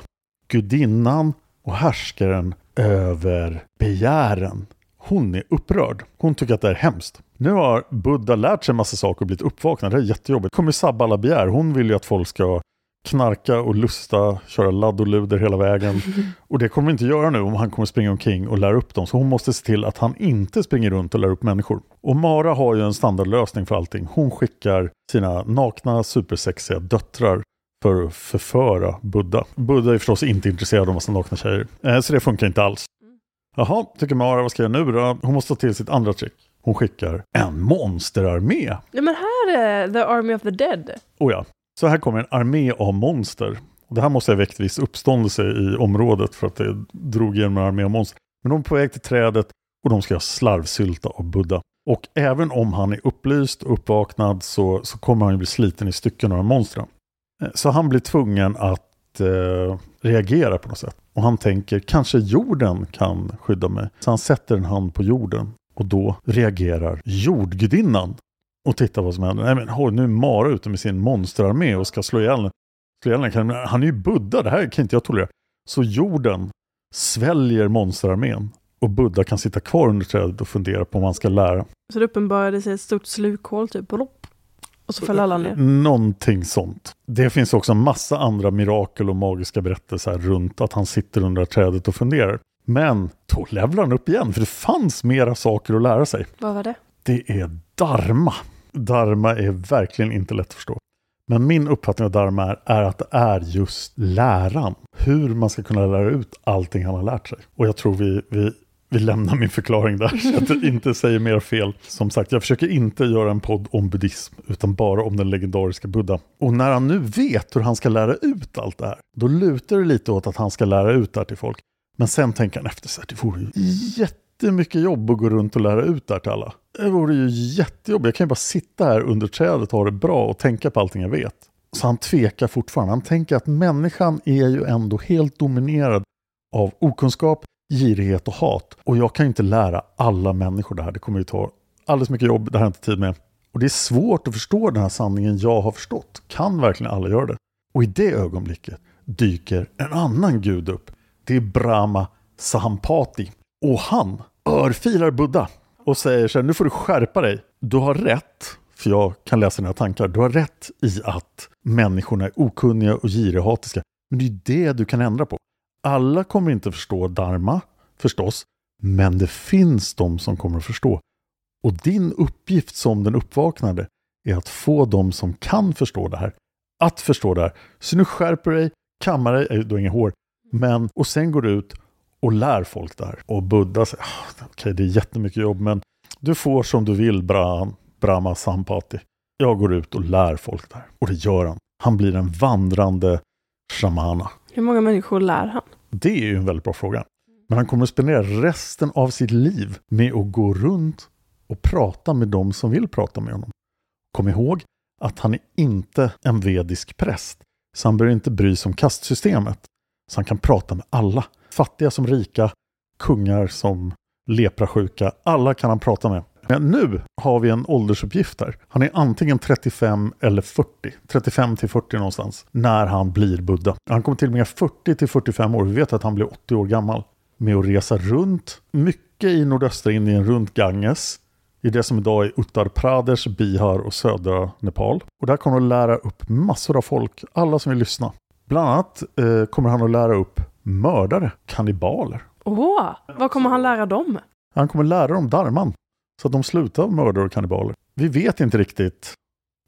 gudinnan och härskaren över begären, hon är upprörd. Hon tycker att det är hemskt. Nu har Buddha lärt sig en massa saker och blivit uppvaknad. Det är jättejobbigt. kommer sabba alla begär. Hon vill ju att folk ska knarka och lusta, köra ladd och luder hela vägen. Och det kommer inte göra nu om han kommer springa omkring och lära upp dem. Så hon måste se till att han inte springer runt och lär upp människor. Och Mara har ju en standardlösning för allting. Hon skickar sina nakna supersexiga döttrar för att förföra Buddha. Buddha är förstås inte intresserad av massa nakna tjejer. Eh, Så det funkar inte alls. Jaha, tycker Mara, vad ska jag göra nu då? Hon måste ta till sitt andra trick. Hon skickar en monsterarmé. Ja men här är The Army of the Dead. Oh ja, så här kommer en armé av monster. Och det här måste ha väckt viss uppståndelse i området för att det drog igenom en armé av monster. Men de är på väg till trädet och de ska slarvsylta av Buddha. Och även om han är upplyst och uppvaknad så, så kommer han ju bli sliten i stycken av monstren. Eh, Så han blir tvungen att eh, reagera på något sätt. Och han tänker, kanske jorden kan skydda mig. Så han sätter en hand på jorden. Och då reagerar jordgudinnan. Och tittar vad som händer. Nej men oj, nu är Mara ute med sin monsterarmé och ska slå ihjäl, slå ihjäl henne. Han är ju Buddha, det här kan inte jag tolerera. Så jorden sväljer monsterarmén. Och Buddha kan sitta kvar under trädet och fundera på om han ska lära. Så det uppenbarade sig ett stort slukhål typ. Plopp. Och så föll alla ner. Någonting sånt. Det finns också en massa andra mirakel och magiska berättelser runt att han sitter under trädet och funderar. Men då levlar han upp igen, för det fanns mera saker att lära sig. Vad var det? Det är dharma. Dharma är verkligen inte lätt att förstå. Men min uppfattning av dharma är, är att det är just läran. Hur man ska kunna lära ut allting han har lärt sig. Och jag tror vi, vi, vi lämnar min förklaring där, så att jag inte säger mer fel. Som sagt, jag försöker inte göra en podd om buddhism, utan bara om den legendariska Buddha. Och när han nu vet hur han ska lära ut allt det här, då lutar det lite åt att han ska lära ut det här till folk. Men sen tänker han efter sig, det vore ju jättemycket jobb att gå runt och lära ut det här till alla. Det vore ju jättejobb. Jag kan ju bara sitta här under trädet och ha det bra och tänka på allting jag vet. Så han tvekar fortfarande. Han tänker att människan är ju ändå helt dominerad av okunskap, girighet och hat. Och jag kan ju inte lära alla människor det här. Det kommer ju ta alldeles mycket jobb. Det har jag inte tid med. Och det är svårt att förstå den här sanningen jag har förstått. Kan verkligen alla göra det? Och i det ögonblicket dyker en annan gud upp. Det är Brahma Sahampati. Och han örfilar Buddha och säger så här, nu får du skärpa dig. Du har rätt, för jag kan läsa dina tankar, du har rätt i att människorna är okunniga och girihatiska. Men det är det du kan ändra på. Alla kommer inte förstå dharma, förstås, men det finns de som kommer att förstå. Och din uppgift som den uppvaknade är att få de som kan förstå det här, att förstå det här. Så nu skärper du dig, kammar dig, du har inga hår, men och sen går du ut och lär folk det här. Och Buddha säger, ah, okej det är jättemycket jobb men du får som du vill Brahma, Brahma Sampati. Jag går ut och lär folk det här. Och det gör han. Han blir en vandrande shamana. Hur många människor lär han? Det är ju en väldigt bra fråga. Men han kommer att spendera resten av sitt liv med att gå runt och prata med de som vill prata med honom. Kom ihåg att han är inte en vedisk präst, så han behöver inte bry sig om kastsystemet. Så han kan prata med alla. Fattiga som rika, kungar som leprasjuka. Alla kan han prata med. Men nu har vi en åldersuppgift här. Han är antingen 35 eller 40. 35 till 40 någonstans. När han blir Buddha. Han kommer tillbringa 40 till 45 år. Vi vet att han blir 80 år gammal. Med att resa runt. Mycket i nordöstra Indien runt Ganges. I det som idag är Uttar Pradesh, Bihar och södra Nepal. Och där kommer han att lära upp massor av folk. Alla som vill lyssna. Bland annat eh, kommer han att lära upp mördare, kannibaler. Åh, vad kommer han lära dem? Han kommer lära dem dharman. Så att de slutar mörda och kannibaler. Vi vet inte riktigt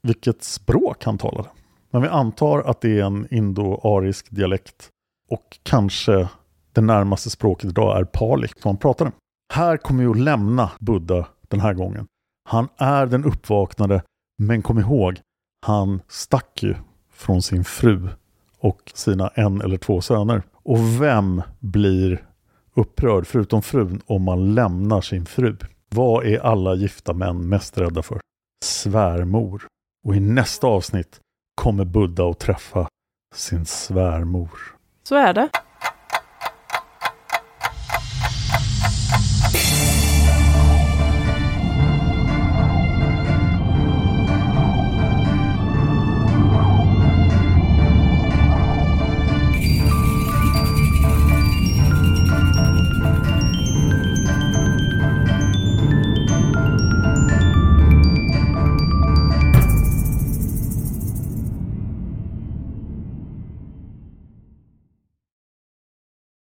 vilket språk han talade. Men vi antar att det är en indo-arisk dialekt. Och kanske det närmaste språket idag är pali som han pratade. Här kommer vi att lämna Buddha den här gången. Han är den uppvaknade, men kom ihåg, han stack ju från sin fru och sina en eller två söner. Och vem blir upprörd, förutom frun, om man lämnar sin fru? Vad är alla gifta män mest rädda för? Svärmor. Och i nästa avsnitt kommer Buddha att träffa sin svärmor. Så är det.